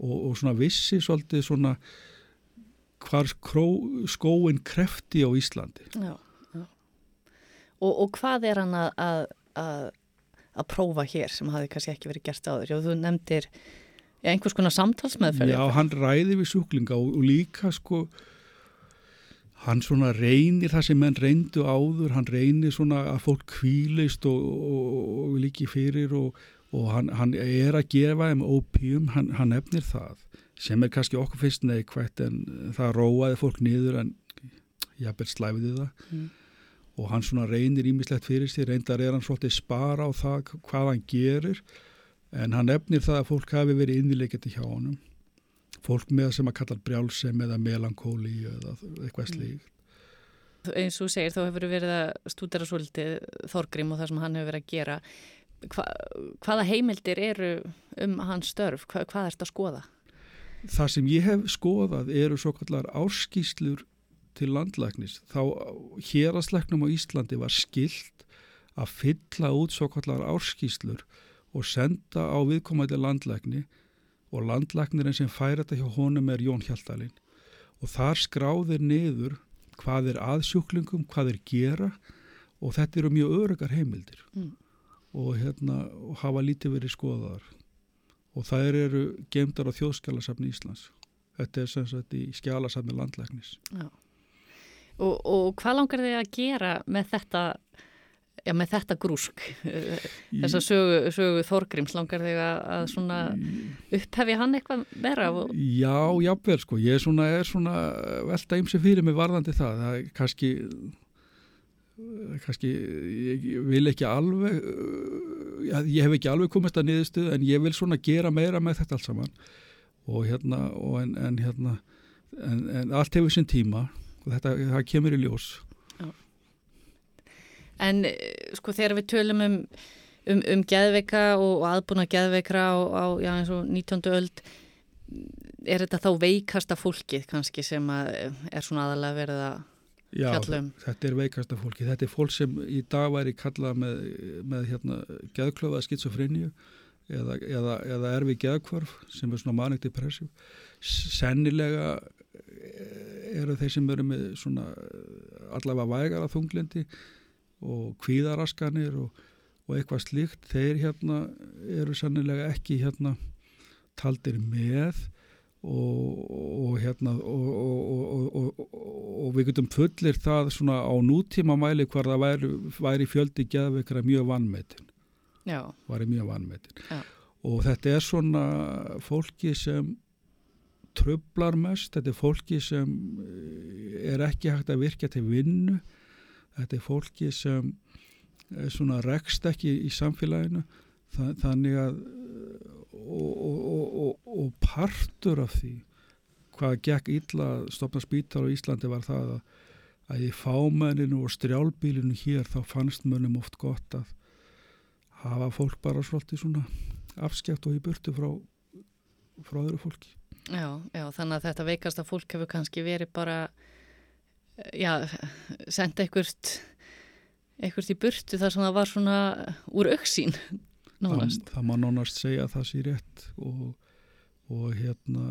og, og svona vissi svolítið svona hvar kró, skóin krefti á Íslandi Já, já. Og, og hvað er hann að, að, að, prófa hér sem hafi kannski ekki verið gert áður? Já, þú nefndir einhvers konar samtalsmeðferð. Já, hann ræði við sjúklinga og, og líka sko hann svona reynir það sem menn reyndu áður, hann reynir svona að fólk kvílist og, og, og líki fyrir og, og hann, hann er að gefa þeim opium, hann, hann efnir það sem er kannski okkur fyrst neikvægt en það róaði fólk niður en jafnveg slæfiði það Mm. og hann svona reynir ímislegt fyrir sér, reyndar er hann svolítið spara á það hvað hann gerir en hann efnir það að fólk hafi verið innilegjandi hjá honum fólk með sem að kalla brjálsem eða melankóli eða eitthvað slíkt. Eins og segir, þá hefur verið að stúdera svolítið Þorgrím og það sem hann hefur verið að gera. Hva, hvaða heimildir eru um hans störf? Hva, hvað er þetta að skoða? Það sem ég hef skoðað eru svo kallar árskýslur til landlæknis. Þá hérastlæknum á Íslandi var skilt að fylla út svo kallar árskýslur og senda á viðkomandi landlækni og landlæknirinn sem færi þetta hjá honum er Jón Hjaltalinn og þar skráðir niður hvað er aðsjúklingum, hvað er gera og þetta eru mjög örugar heimildir. Mm. og, hérna, og hafa lítið verið skoðaðar. Og þær eru gemdar á þjóðskjálasafni Íslands. Þetta er sem sagt í skjálasafni landlæknis. Já. Og, og hvað langar þið að gera með þetta, já, með þetta grúsk? Þessa sögu, sögu Þorgríms langar þið að, að svona upphefja hann eitthvað meira? Og, Já, jáfnvel sko, ég svona, er svona velta ymsi fyrir mig varðandi það, það er kannski kannski, ég vil ekki alveg ég hef ekki alveg komist að niðurstuð en ég vil svona gera meira með þetta allt saman og hérna, og en, en hérna en, en allt hefur sinn tíma og þetta, það kemur í ljós en eh, sko þegar við tölum um, um, um geðveika og, og aðbúna geðveikra á, á já, eins og 19. öld, er þetta þá veikasta fólkið kannski sem að, eh, er svona aðalega verið að Já, fjallum. þetta er veikasta fólki. Þetta er fólk sem í dag væri kallað með, með hérna, geðklöfa skitsofrenju eða, eða, eða erfi geðkvarf sem er svona manic depressive. Sennilega eh, eru þeir sem eru með svona allavega vægara þunglindi og kvíðaraskanir og, og eitthvað slíkt. Þeir hérna eru sennilega ekki hérna taldir með og, og hérna og, og, og við getum fullir það svona á nútíma mæli hvar það væri, væri fjöldi geðveikra mjög vannmetin Já, væri mjög vannmetin Já. og þetta er svona fólki sem trublar mest, þetta er fólki sem eh, er ekki hægt að virka til vinnu þetta er fólki sem er svona rekst ekki í samfélaginu Þa, þannig að og, og, og, og partur af því hvað gekk illa að stopna spítar á Íslandi var það að, að í fámenninu og strjálbílinu hér þá fannst mönnum oft gott að hafa fólk bara svolítið svona afskjæft og í burtu frá, frá öðru fólki. já, já, þannig að þetta veikasta fólk hefur kannski verið bara, já, senda einhvert, einhvert í burtu þar sem það var svona úr auksín, nánast. Það, það má nánast segja að það sé rétt og, og hérna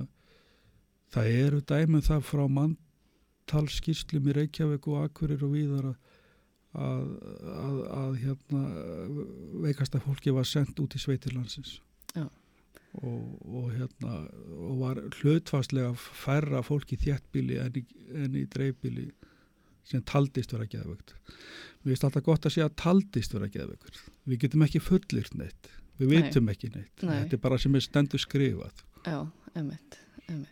það eru dæmið það frá manntalskýrslum í Reykjavík og Akkurir og víðar að, að, að, að hérna veikasta fólki var sendt út í sveitirlandsins Já. Og, og hérna og var hlutfastlega færra fólki í þjættbíli en í, en í dreifbíli sem taldist vera geðvögt. Mér finnst alltaf gott að segja að taldist vera geðvögt. Við getum ekki fullirt neitt. Við Nei. vitum ekki neitt. Nei. Þetta er bara sem er stendur skrifað. Já, emitt, emitt.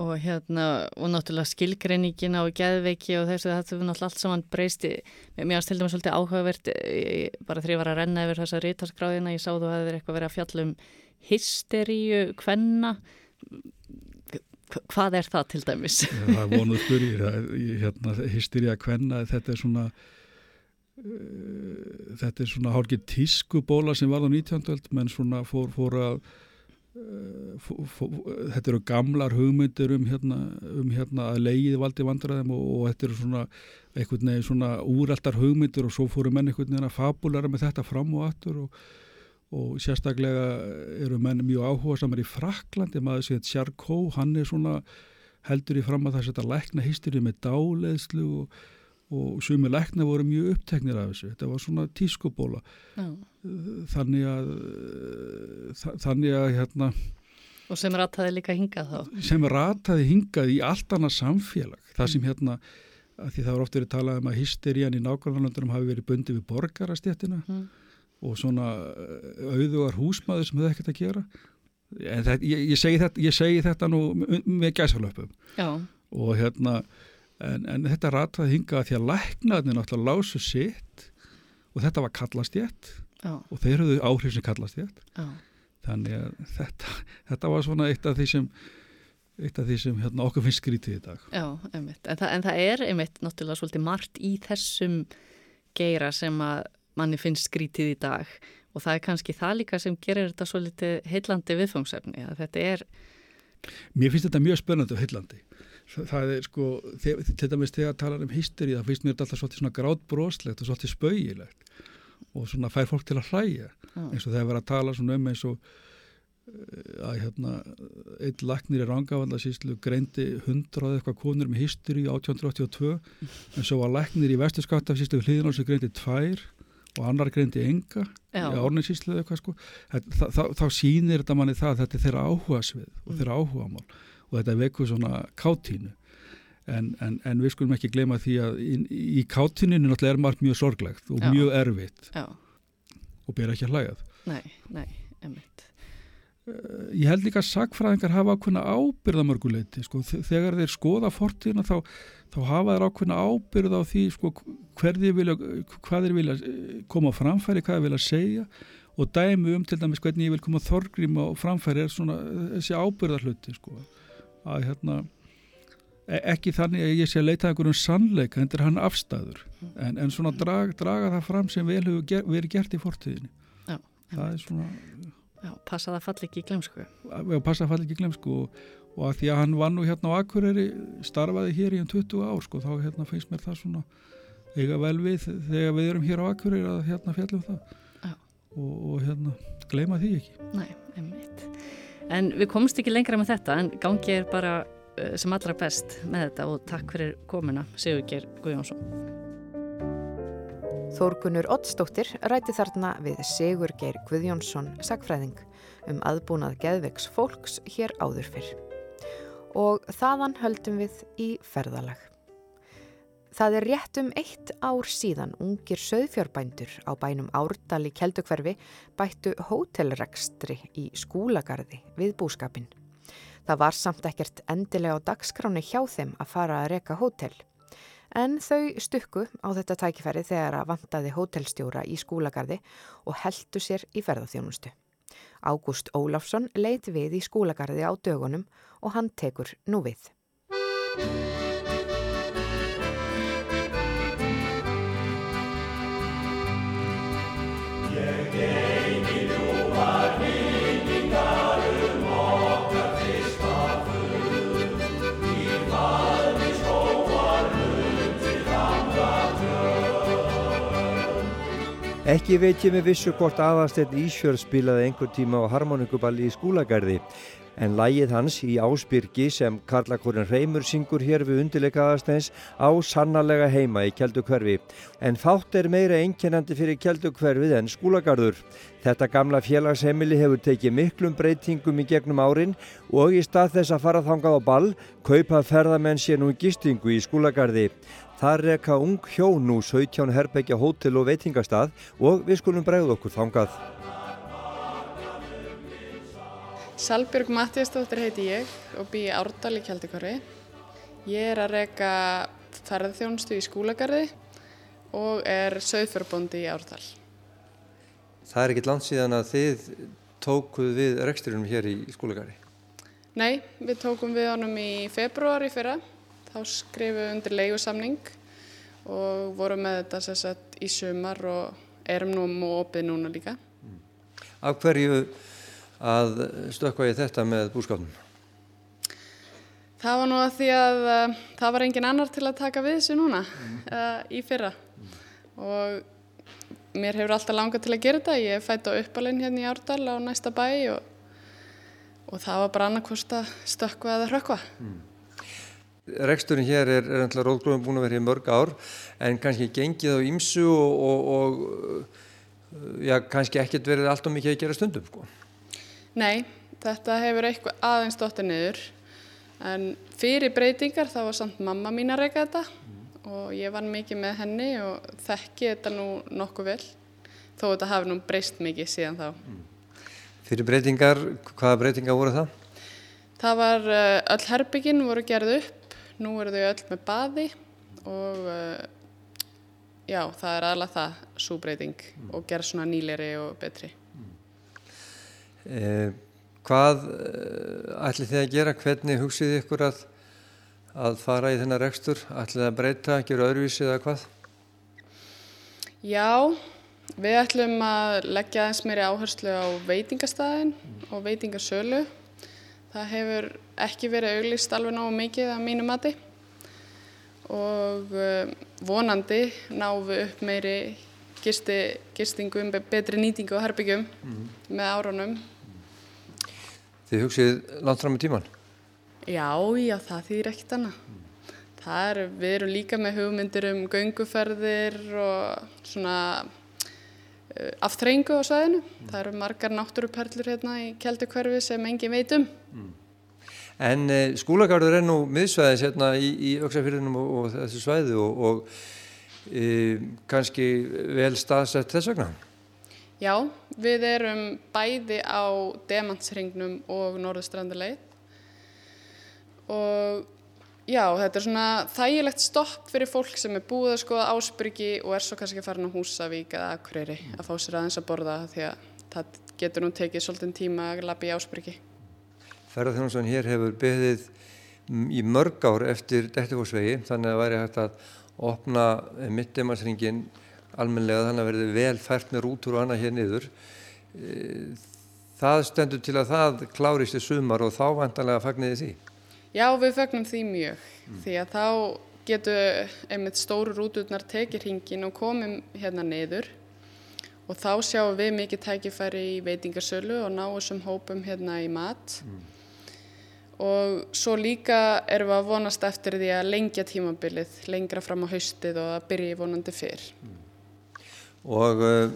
Og hérna, og náttúrulega skilgreiningin á geðveiki og þessu, þetta við náttúrulega allt saman breysti. Mér til dæmis svolítið áhugavert, eh, bara þegar ég var að renna yfir þessa rítaskráðina, ég sá þú að það er eitthvað verið að fjalla um hysteríu, kvenna. Hva- Hvað er það til dæmis? Það er vonuð spyrir. Hérna, hystería kvenna, þetta er svona uh, þetta er svona hálfgeir tískubóla sem var á 19. öld, menn svona fór, fór að uh, fó, fó, þetta eru gamlar hugmyndir um hérna, um hérna að leiði valdi vandræðum og, og þetta eru svona einhvern veginn svona úreltar hugmyndir og svo fóru menn einhvern veginn að fabulara með þetta fram og aftur og, og sérstaklega eru menn mjög áhuga samar í Fraklandi, maður séð Charcot, hann er svona heldur í fram að það setja lækna hýstirið með dáleðslu og, og sumi lækna voru mjög uppteknir af þessu, þetta var svona tískubóla Já. þannig að þa- þannig að hérna Og sem rataði líka hingað þá. sem rataði hingað í allt annað samfélag það sem hérna að því það var oft verið talað um að hysterían í nákvæmlandunum hafi verið bundið við borgarastéttina Mm. Og svona eh, auðugar húsmaður sem hefði ekkert að gera. En það, ég, ég, segi þetta, ég segi þetta nú með gæsalöpum Já, og hérna en, en þetta rataði hingað því að læknaðni náttúrulega lásu sitt og þetta var kallastjætt já, og þeir höfðu áhrif sem kallastjætt já. þannig að þetta, þetta var svona eitt af því sem eitt af því sem hérna, okkur finnst skrítið í dag. Já, einmitt. En, það, en það er einmitt náttúrulega svolítið margt í þessum geira sem að manni finnst skrítið í dag. Og það er kannski það líka sem gerir þetta svolítið heillandi viðfangsefni að þetta er, Mér finnst þetta mjög spennandi og heillandi. Þa- það er sko, þe- til dæmis þegar talar um hysteri það finnst mér þetta alltaf svolítið svona grátbroslegt og svolítið spauilegt og svona fær fólk til að hlæja. Já, eins og þegar verið að tala svona um eins og eh, að hérna einn laknir í Rangavandasíslu greindi hundrað eitthvað konur með hysteri 1882 en svo var laknir í Vesturskattafsíslu hliðin á sem greindi tvær og annar greindi enga já, í árninsíslu eða eitthvað sko. Þá, þá, þá sýnir þetta manni það að þetta er þeirra áhuga svið og þeirra áhugamál og þetta vekur svona kátínu. En, en, en við skulum ekki gleyma því að í, í kátíninu náttúrulega er margt mjög sorglegt og Já. mjög erfitt já, og ber ekki að hlægað nei, nei, einmitt. Ég held líka að sakfræðingar hafa ákveðna ábyrða mörguleiti sko. Þe- þegar þeir skoða fortíðina þá, þá hafa þeir ákveðna ábyrða á því sko, hverði vilja, hvað þeir vilja eh, koma á framfæri, hvað þeir vilja segja og dæmi um til dæmis hvernig ég vil koma þorgrím á framfæri er svona eh, þessi ábyrða hluti sko. að hérna e- ekki þannig að ég sé að leita einhverjum sannleika, en þetta er hann afstæður en, en svona drag, draga það fram sem vel hefur ger, verið gert í fortíðinni það er svona Já, passa það falli ekki í glemsku. að passa að falla ekki glemsku og, og að því að hann var nú hérna á Akureyri starfaði hér í um 20 ár sko þá hérna finnst mér það svona eiga vel við þegar við erum hér á Akureyri að hérna fjallum það Já. og, og hérna gleyma því ekki Nei, einmitt. En við komst ekki lengra með þetta en gangi er bara uh, sem allra best með þetta og takk fyrir komuna Sigurgeir Guðjónsson. Þórgunur Oddstóttir ræti þarna við Sigur Geir Guðjónsson sagfræðing um aðbúnað geðveiks fólks hér áður fyrr. Og þaðan höldum við í ferðalag. Það er rétt um eitt ár síðan ungir söðfjárbændur á bænum Árdal í Keldukverfi bættu hótelrekstri í skúlagarði við búskapin. Það var samt ekkert endilega á dagskráni hjá þeim að fara að reka hótel. En þau stukku á þetta tækifæri þegar að vantaði hótelstjóra í skúlagarði og heldu sér í ferðarþjónustu. Ágúst Ólafsson leit við í skúlagarði á dögunum og hann tekur nú við. Ekki veit ég með vissu hvort aðarstett Ísfjörð spilaði einhver tíma á harmonikuballi í skúlagarði en lægið hans í Ásbyrgi sem Karlakorinn Reymur syngur hér við undirleika aðarstens á sannarlega heima í Keldukverfi. En fátt er meira einkennandi fyrir Keldukverfið en skúlagarður. Þetta gamla félagsheimili hefur tekið miklum breytingum í gegnum árin og í stað þess að fara þangað á ball kaupa ferðamenn sér nú gistingu í skúlagarði. Það reka ung hjón nú 17 herbergja hótel og veitingastað og við skulum bregða okkur þangað. Salbjörg Mattiastóttir heiti ég og bý í Árdal í Kjaldikori. Ég er að reka ferðarþjónustu í skúlagarði og er söðfjörbóndi í Árdal. Það er ekkit langt síðan að þið tókuð við reksturinnum hér í skúlagarði. Nei, við tókum við honum í februar í fyrra. Þá skrifum við undir leigusamning og vorum með þetta sérsett í sumar og erum nú og opið núna líka. Af hverju að stökkva ég þetta með búskapnum? Það var nú að því að uh, það var engin annar til að taka við þessu núna uh, í fyrra og mér hefur alltaf langað til að gera þetta. Ég er fætt á uppalinn hérna í Árdal á næsta bæ og, og það var bara annarkost að stökkva eða hrökkva. Mm. Reksturinn hér er, er ennlega róðgróðum búin að vera í mörg ár en kannski gengið á ímsu og, og, og já, kannski ekkert verið allt og mikið að gera stundum sko. Nei, þetta hefur eitthvað aðeins dóttir niður en fyrir breytingar þá var samt mamma mín að reyka þetta mm. og ég var mikið með henni og þekki þetta nú nokkuð vel þó þetta hafi nú breyst mikið síðan þá. Mm. Fyrir breytingar, hvaða breytingar voru það? Það var öll herbygginn voru gerð upp Nú eru þau öll með baði og uh, já, það er aðalega það, súbreyting mm. og gera svona nýleri og betri. Mm. Eh, hvað ætli þið að gera? Hvernig hugsið ykkur að, að fara í þennar rekstur? Ætli þið að breyta, gera öðruvísi eða hvað? Já, við ætlum að leggja eins meiri áherslu á veitingastæðin mm. og veitingasölu. Það hefur ekki verið auglist alveg náðu mikið að mínu mati og vonandi náum við upp meiri gisti, gistingum, betri nýtingu og herbyggjum mm. með árunum. Þið hugsið langt fram í tíman? Já, já, það þýr ekkert annað. Mm. Er, við erum líka með hugmyndir um gönguferðir og svona aftreyingu á sæðinu. Mm. Það eru margar náttúruperlur hérna í Kjeldukverfi sem engin veit um. Mm. En eh, skúlagarður er nú miðsvæðis hérna í, í auksafyrðinum og, og þessu svæði og, og e, kannski vel staðsett þess vegna? Já, við erum bæði á Demantsringnum og Norðustrandarleið og Já, þetta er svona þægilegt stopp fyrir fólk sem er búið að skoða ásbyrgi og er svo kannski farin á Húsavík eða Akureyri að fá sér aðeins að borða því að það getur nú tekið svolítið tíma að lappa í ásbyrgi. Ferðarþjónusson hér hefur beðið í mörg ár eftir Dettifósvegi þannig að það væri hægt að opna mittdemarsringin almenlega þannig að verði vel fært með rútur og annað hér niður. það stendur til að það klárist í sumar og þá vantanlega fagniði því. Já, við fögnum því mjög því að þá getur einmitt stóru rúturnar tekið hringin og komum hérna niður og þá sjáum við mikið tækifæri í veitingarsölu og ná þessum hópum hérna í mat og svo líka erum við að vonast eftir því að lengja tímabilið lengra fram á haustið og að byrja vonandi fyrr. Og uh,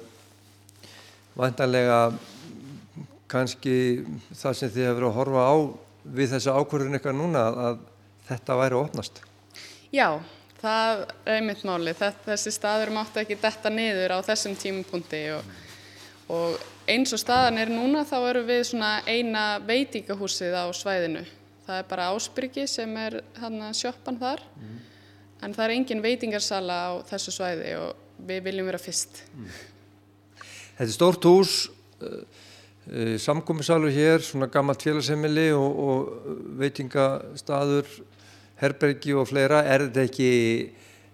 vantanlega kannski það sem þið hefur að horfa á við þessu ákvörðun eitthvað núna að þetta væri að opnast. Já, það er einmitt máli. Þessi staður máttu ekki detta niður á þessum tímupunkti og, og eins og staðan er núna þá eru við svona eina veitingahúsið á svæðinu. Það er bara Ásbyrgi sem er hann sjoppan þar mm. en það er engin veitingarsala á þessu svæði og við viljum vera fyrst. Mm. Þetta er stórt hús, uh, uh, samkominnsalur hér, svona gammalt félagsemili og, og veitingastaður, herbergi og fleira. Er þetta ekki,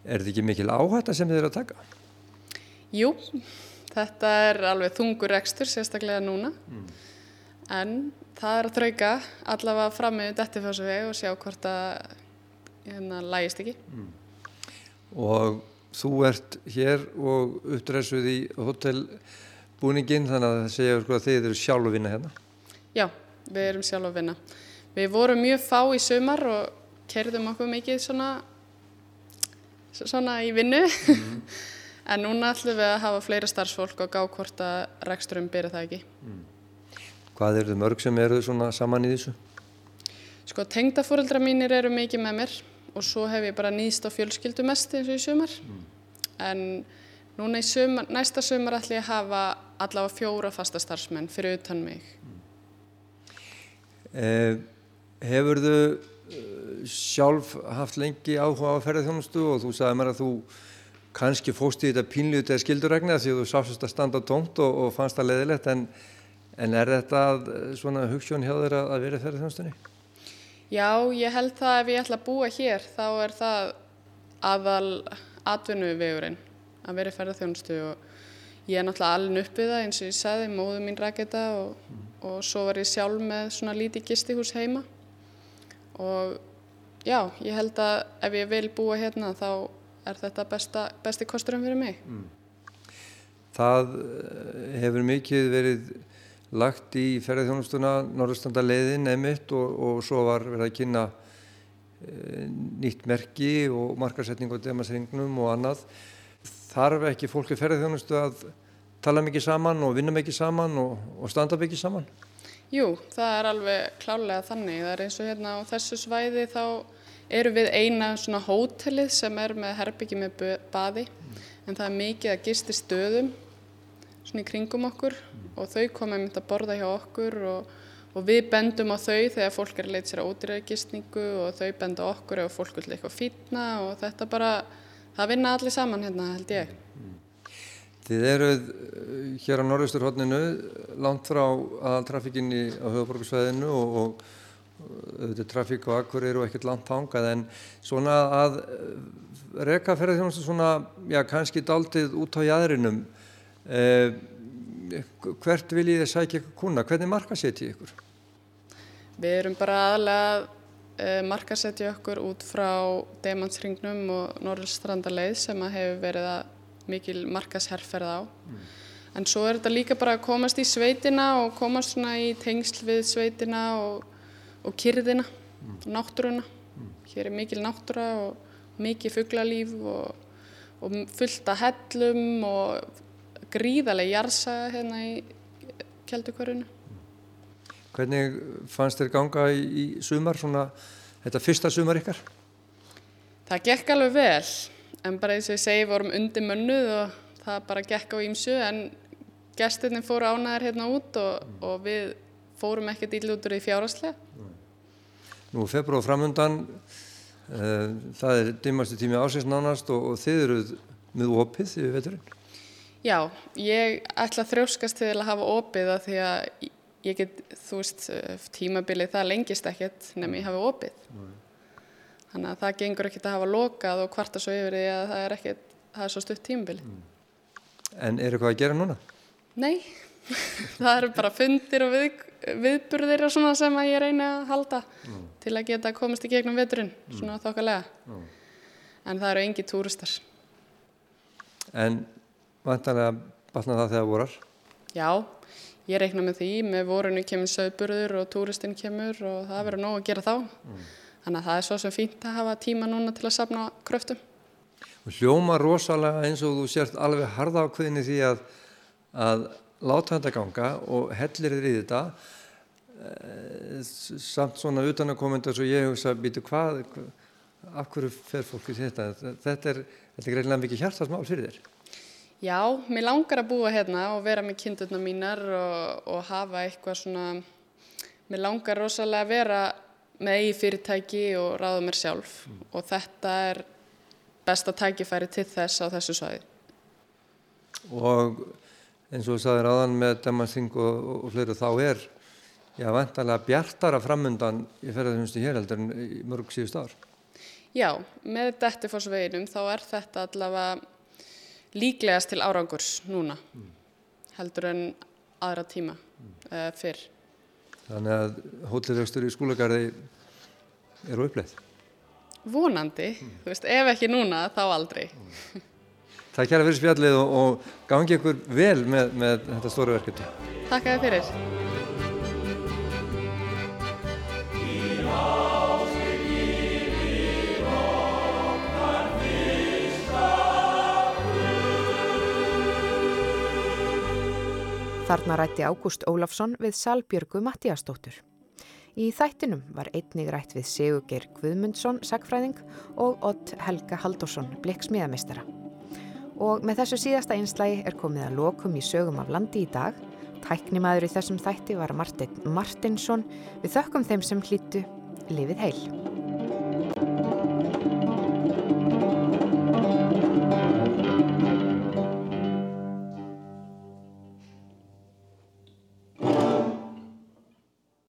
er ekki mikil áhætta sem þið eru að taka? Jú, þetta er alveg þungur ekstur, sérstaklega núna. Mm. En það er að trauka allavega fram með dettifásuveg og sjá hvort að hérna lægist ekki. Mm. Og þú ert hér og uppdresuð í hotellbúningin þannig að það segja sko að þið eru sjálf að vinna hérna. Já, við erum sjálf að vinna. Við vorum mjög fá í sumar og kerðum okkur mikið svona, svona í vinnu mm. en núna ætlum við að hafa fleira starfsfólk og gá hvort að reksturum byrja það ekki. Mm. Hvað eru þið mörg sem eru svona saman í þessu? Sko tengdafóreldra mínir eru mikið með mér og svo hef ég bara nýst á fjölskyldu mest eins og í sumar. Mm. En núna í sumar, næsta sumar ætlum ég að hafa allavega fjóra fasta starfsmenn fyrir utan mig. Mm. Eh, hefur þau sjálf haft lengi áhuga á ferðarþjónustu og þú sagði mér að þú kannski fóst í þetta pínlið til skilduregna því að þú sást að standa tómt og, og fannst það leðilegt en En er þetta svona hugssjón hjá þeirra að vera þeirra þjónustunni? Já, ég held það ef ég ætla að búa hér þá er það aðal atvinnu vegurinn að vera ferðarþjónustu og ég er náttúrulega alveg uppið það eins og ég sagði, móðu mín ræk þetta og, mm. og svo var ég sjálf með svona lítið gistihús heima og já, ég held að ef ég vil búa hérna þá er þetta besta, besti kosturum fyrir mig. Mm. Það eh, hefur mikið verið lagt í ferðarþjónustuna Norðurstanda leiðin emitt og, og svo var verið að kynna e, nýtt merki og markarsetning og demasringnum og annað. Þarf ekki fólki ferðarþjónustu að tala mikið saman og vinna mikið saman og, og standa mikið saman? Jú, það er alveg klálega þannig. Það er eins og hérna á þessu svæði þá eru við eina svona hótelið sem er með herbyggi með baði mm. en það er mikið að gisti stöðum svona í kringum okkur og þau koma þetta að borða hjá okkur og, og við bendum á þau þegar fólk er að leita sér á ódýræðgisningu og þau benda okkur ef fólk vil eitthvað fýtna og þetta bara, það vinna allir saman hérna held ég. Þið eruð eh, hér á norðusturhóttninu langt frá aðaltrafikinni á höfuborgarsvæðinu og, og auðvitað trafík og akkur eru ekkert langt hangað en svona að eh, reka ferðarþjónustu svona, já kannski daldið út á jæðrinum eh, hvert vil ég sækja ykkur kuna, hvernig markasetja ykkur? Við erum bara aðalega að uh, markasetja okkur út frá Demansringnum og Norrstrandaleið sem að hefur verið að mikil markasherrferð á. Mm. En svo er þetta líka bara að komast í sveitina og komast svona í tengsl við sveitina og, og kyrðina mm. og náttúruna. Mm. Hér er mikil náttúra og mikil fugglalíf og, og fullt af hellum og gríðarlega jarðsaga hérna í kjeldukörunu. Hvernig fannst þér ganga í, í sumar, svona þetta fyrsta sumar ykkar? Það gekk alveg vel, en bara eins og ég segi, vorum undir mönnuð og það bara gekk á ímsu, en gestirni fóru ánæðir hérna út og, mm. og við fórum ekkert íll út úr í fjárhastlega. Nú februar framundan, uh, það er dimmastu tími ásins nánast og, og þið eruð með opið yfir veturinn? Já, ég ætla að þrjóskast til að hafa opið að því að ég get, þú veist, tímabilið það lengist ekkert nefnum ég hafi opið. Nei. Þannig að það gengur ekkert að hafa lokað og kvarta svo yfir því að það er ekkert, það er svo stutt tímabilið. Mm. En er eitthvað að gera núna? Nei, það eru bara fundir og við, viðburðir og svona sem að ég reyna að halda Mm. til að geta komist í gegnum veturinn, svona þokkalega. Mm. En það eru engi túristar. En vantanlega batna það þegar vorar. Já, ég reikna með því, með vorinu kemur sögburður og túristinn kemur og það verður nóg að gera þá. Þannig að það er svo sem fínt að hafa tíma núna til að safna kröftum. Hljóma rosalega eins og þú sért alveg harða ákveðinni því að, að láta þetta ganga og hellir þér í þetta eh, samt svona utan að komenda svo ég hugsa býtu hvað, af hverju fer fólk í þetta? Þetta er, þetta er greinlega mikið hjartasmál fyrir þér. Já, mér langar að búa hérna og vera með kindurna mínar og, og hafa eitthvað svona, mér langar rosalega að vera með eigi fyrirtæki og ráða mér sjálf. Og þetta er besta tækifæri til þess á þessu svæði. og eins og þú sagðir áðan með demansing og, og, og fleiri þá er já, vantarlega bjartara framundan í ferðarþjónustu hér heldur en mörg síðust ár. Já, með Dettifossveginum þá er þetta allavega líklegast til árangurs núna heldur en aðra tíma uh, fyrr. þannig að hótelregstur í skólagarði eru uppleið Vonandi, þú veist, ef ekki núna þá aldrei. Er kæra fyrir spjallið og, og gangi ykkur vel með, með þetta stóru verkefni. Takk að þið fyrir. Þarna rætti Ágúst Ólafsson við Salbjörgu Mattíastóttur. Í þættinum var einnig rætt við Sigurgeir Guðmundsson, sagfræðing og Ott Helga Haldursson, blikksmíðamistara. Og með þessu síðasta einslægi er komið að lokum í sögum af landi í dag. Tæknimaður í þessum þætti var Martin Martinsson. Við þökkum þeim sem hlýttu lifið heil.